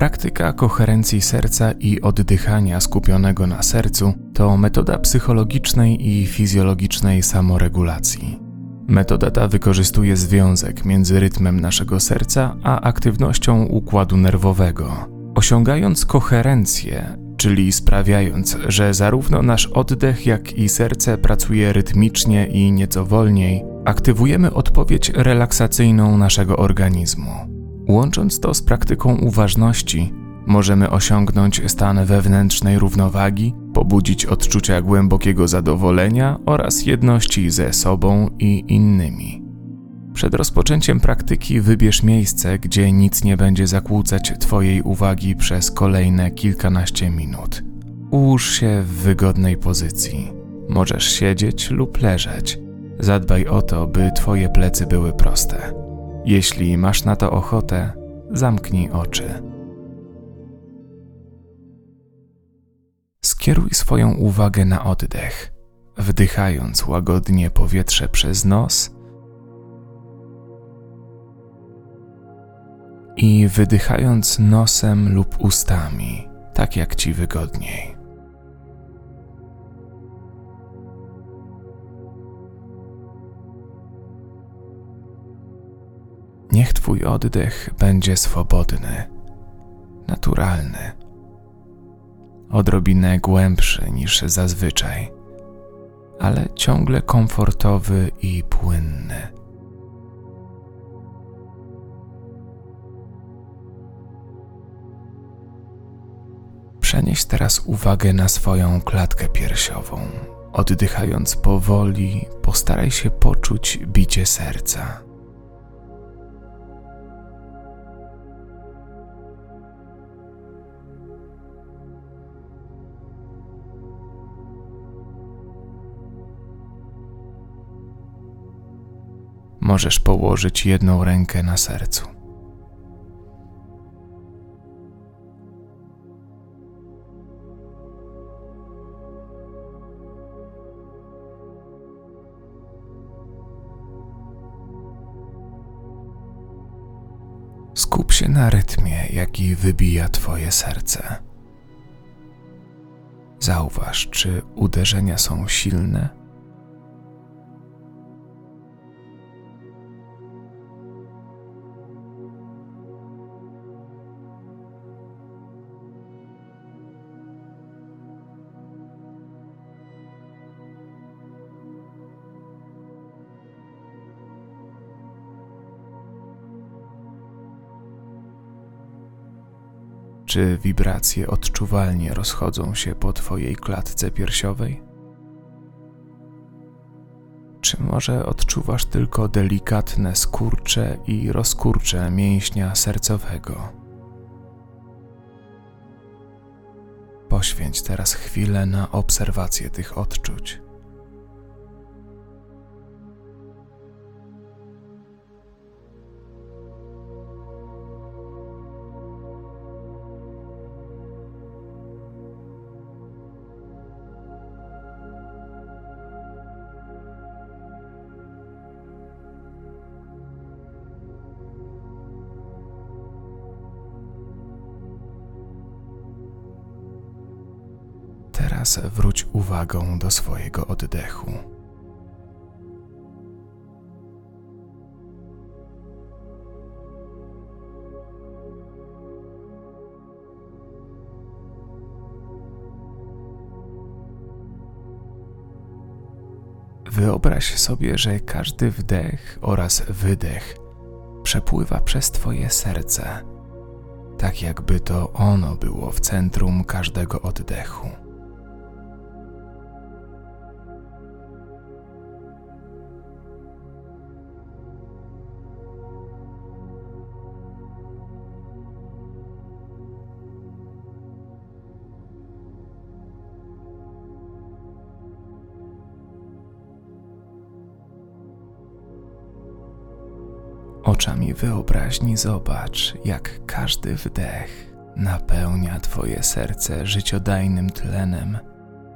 Praktyka koherencji serca i oddychania skupionego na sercu to metoda psychologicznej i fizjologicznej samoregulacji. Metoda ta wykorzystuje związek między rytmem naszego serca a aktywnością układu nerwowego. Osiągając koherencję, czyli sprawiając, że zarówno nasz oddech, jak i serce pracuje rytmicznie i nieco wolniej, aktywujemy odpowiedź relaksacyjną naszego organizmu. Łącząc to z praktyką uważności, możemy osiągnąć stan wewnętrznej równowagi, pobudzić odczucia głębokiego zadowolenia oraz jedności ze sobą i innymi. Przed rozpoczęciem praktyki wybierz miejsce, gdzie nic nie będzie zakłócać Twojej uwagi przez kolejne kilkanaście minut. Ułóż się w wygodnej pozycji. Możesz siedzieć lub leżeć. Zadbaj o to, by Twoje plecy były proste. Jeśli masz na to ochotę, zamknij oczy. Skieruj swoją uwagę na oddech, wdychając łagodnie powietrze przez nos i wydychając nosem lub ustami, tak jak ci wygodniej. Niech Twój oddech będzie swobodny, naturalny, odrobinę głębszy niż zazwyczaj, ale ciągle komfortowy i płynny. Przenieś teraz uwagę na swoją klatkę piersiową. Oddychając powoli, postaraj się poczuć bicie serca. Możesz położyć jedną rękę na sercu. Skup się na rytmie, jaki wybija Twoje serce. Zauważ, czy uderzenia są silne Czy wibracje odczuwalnie rozchodzą się po Twojej klatce piersiowej? Czy może odczuwasz tylko delikatne skurcze i rozkurcze mięśnia sercowego? Poświęć teraz chwilę na obserwację tych odczuć. Teraz wróć uwagą do swojego oddechu. Wyobraź sobie, że każdy wdech oraz wydech przepływa przez Twoje serce, tak jakby to ono było w centrum każdego oddechu. Oczami wyobraźni zobacz, jak każdy wdech napełnia Twoje serce życiodajnym tlenem,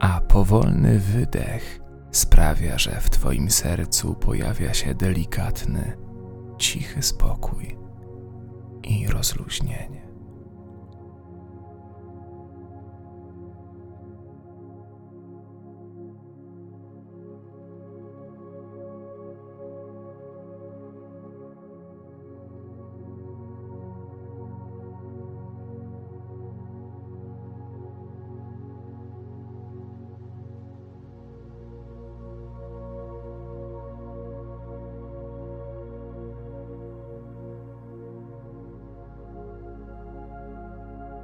a powolny wydech sprawia, że w Twoim sercu pojawia się delikatny, cichy spokój i rozluźnienie.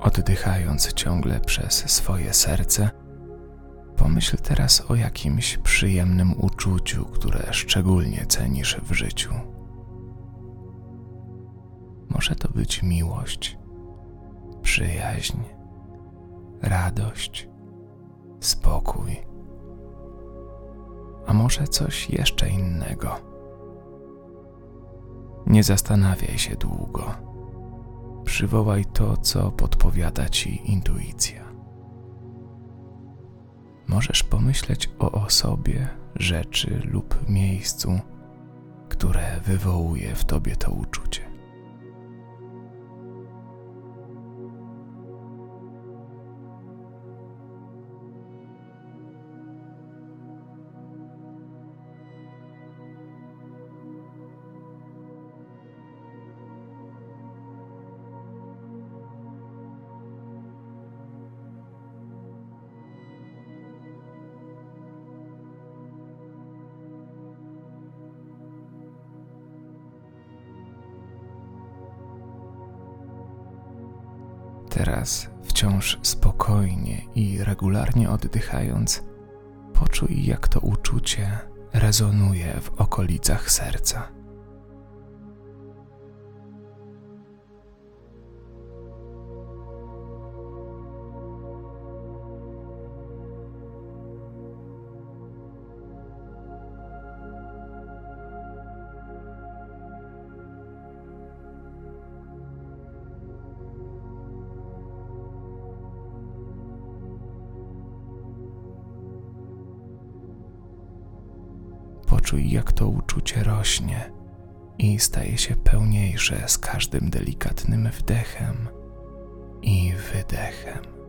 Oddychając ciągle przez swoje serce, pomyśl teraz o jakimś przyjemnym uczuciu, które szczególnie cenisz w życiu. Może to być miłość, przyjaźń, radość, spokój, a może coś jeszcze innego. Nie zastanawiaj się długo. Przywołaj to, co podpowiada ci intuicja. Możesz pomyśleć o osobie, rzeczy lub miejscu, które wywołuje w tobie to uczucie. Teraz wciąż spokojnie i regularnie oddychając, poczuj, jak to uczucie rezonuje w okolicach serca. Poczuj, jak to uczucie rośnie i staje się pełniejsze z każdym delikatnym wdechem i wydechem.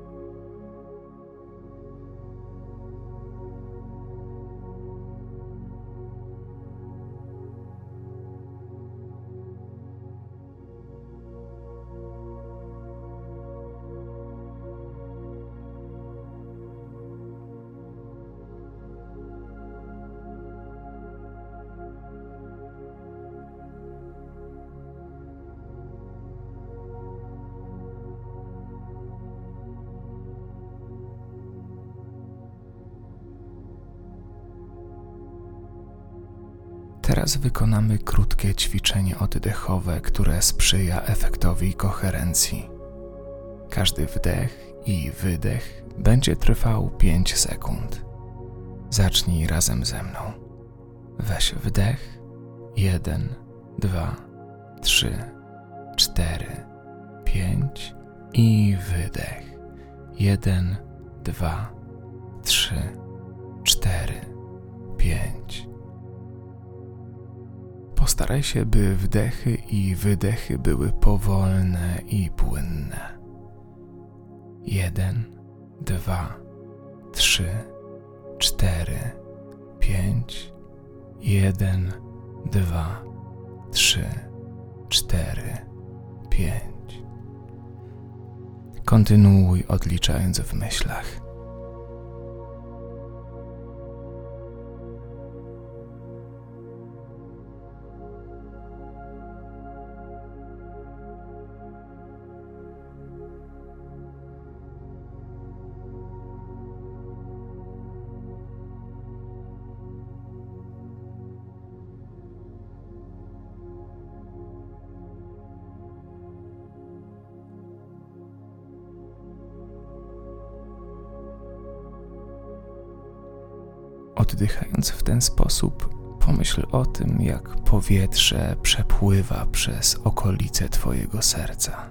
Teraz wykonamy krótkie ćwiczenie oddechowe, które sprzyja efektowi koherencji. Każdy wdech i wydech będzie trwał 5 sekund. Zacznij razem ze mną. Weź wdech. 1, 2, 3, 4, 5 i wydech. 1, 2, 3, 4, 5 Postaraj się, by wdechy i wydechy były powolne i płynne. Jeden, dwa, trzy, cztery, pięć, jeden, dwa, trzy, cztery, pięć. Kontynuuj odliczając w myślach. Oddychając w ten sposób, pomyśl o tym, jak powietrze przepływa przez okolice Twojego serca.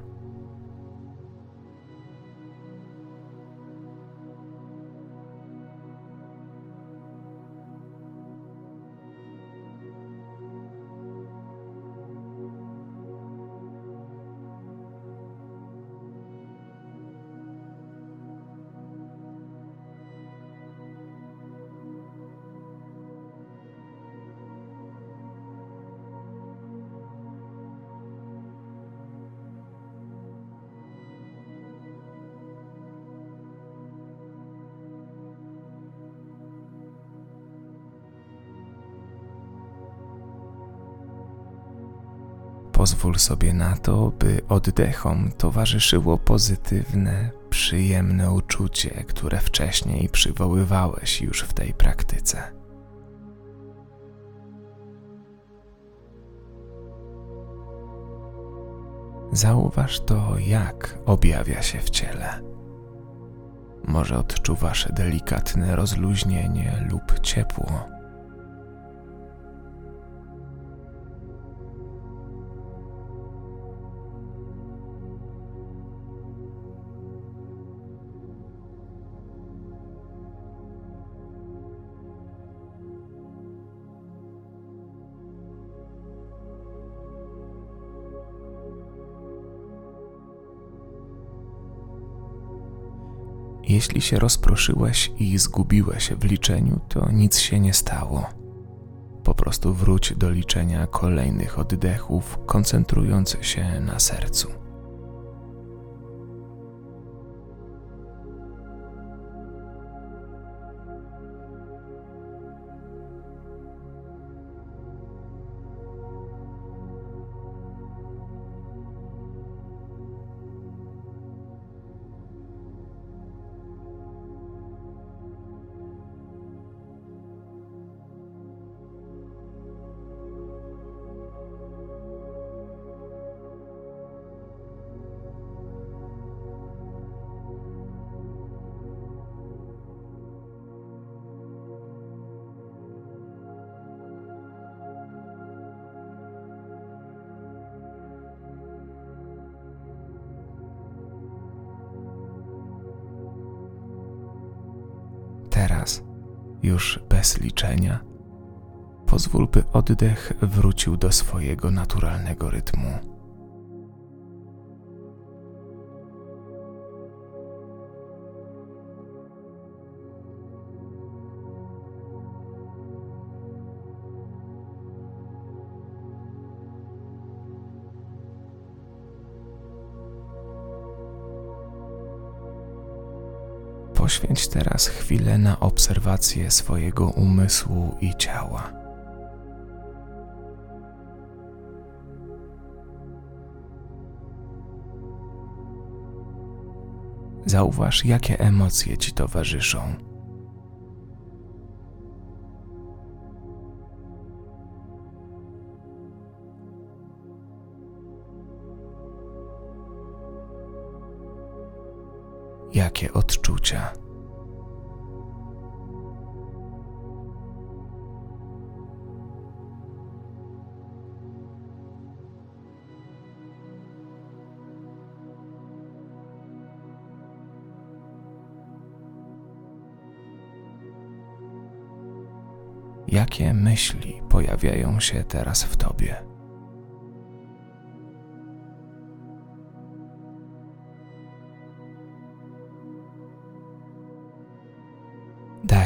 Pozwól sobie na to, by oddechom towarzyszyło pozytywne, przyjemne uczucie, które wcześniej przywoływałeś już w tej praktyce. Zauważ to, jak objawia się w ciele. Może odczuwasz delikatne rozluźnienie lub ciepło. Jeśli się rozproszyłeś i zgubiłeś w liczeniu, to nic się nie stało. Po prostu wróć do liczenia kolejnych oddechów, koncentrując się na sercu. Już bez liczenia, pozwól, by oddech wrócił do swojego naturalnego rytmu. Poświęć teraz chwilę na obserwację swojego umysłu i ciała. Zauważ, jakie emocje ci towarzyszą. Jakie odczucia? Jakie myśli pojawiają się teraz w tobie?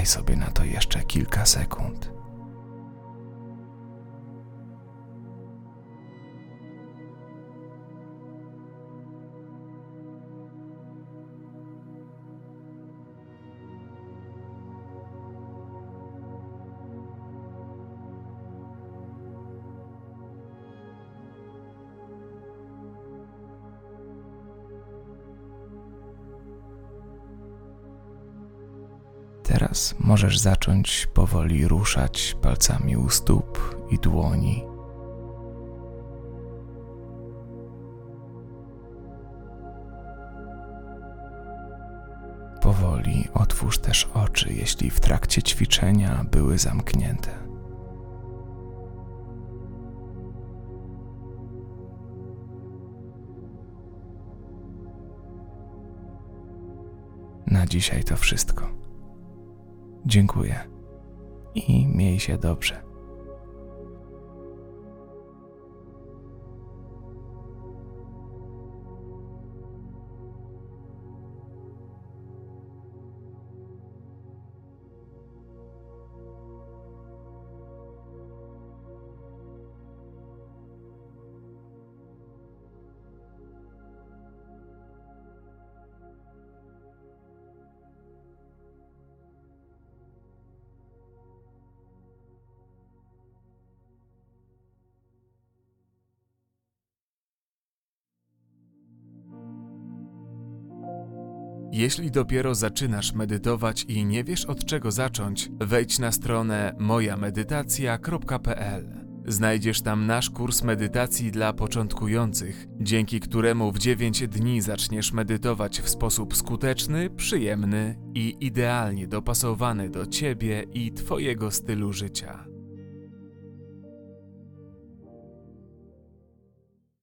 Daj sobie na to jeszcze kilka sekund. Teraz możesz zacząć powoli ruszać palcami u stóp i dłoni. Powoli otwórz też oczy, jeśli w trakcie ćwiczenia były zamknięte. Na dzisiaj to wszystko. Dziękuję i miej się dobrze. Jeśli dopiero zaczynasz medytować i nie wiesz od czego zacząć, wejdź na stronę mojamedytacja.pl. Znajdziesz tam nasz kurs medytacji dla początkujących, dzięki któremu w 9 dni zaczniesz medytować w sposób skuteczny, przyjemny i idealnie dopasowany do ciebie i twojego stylu życia.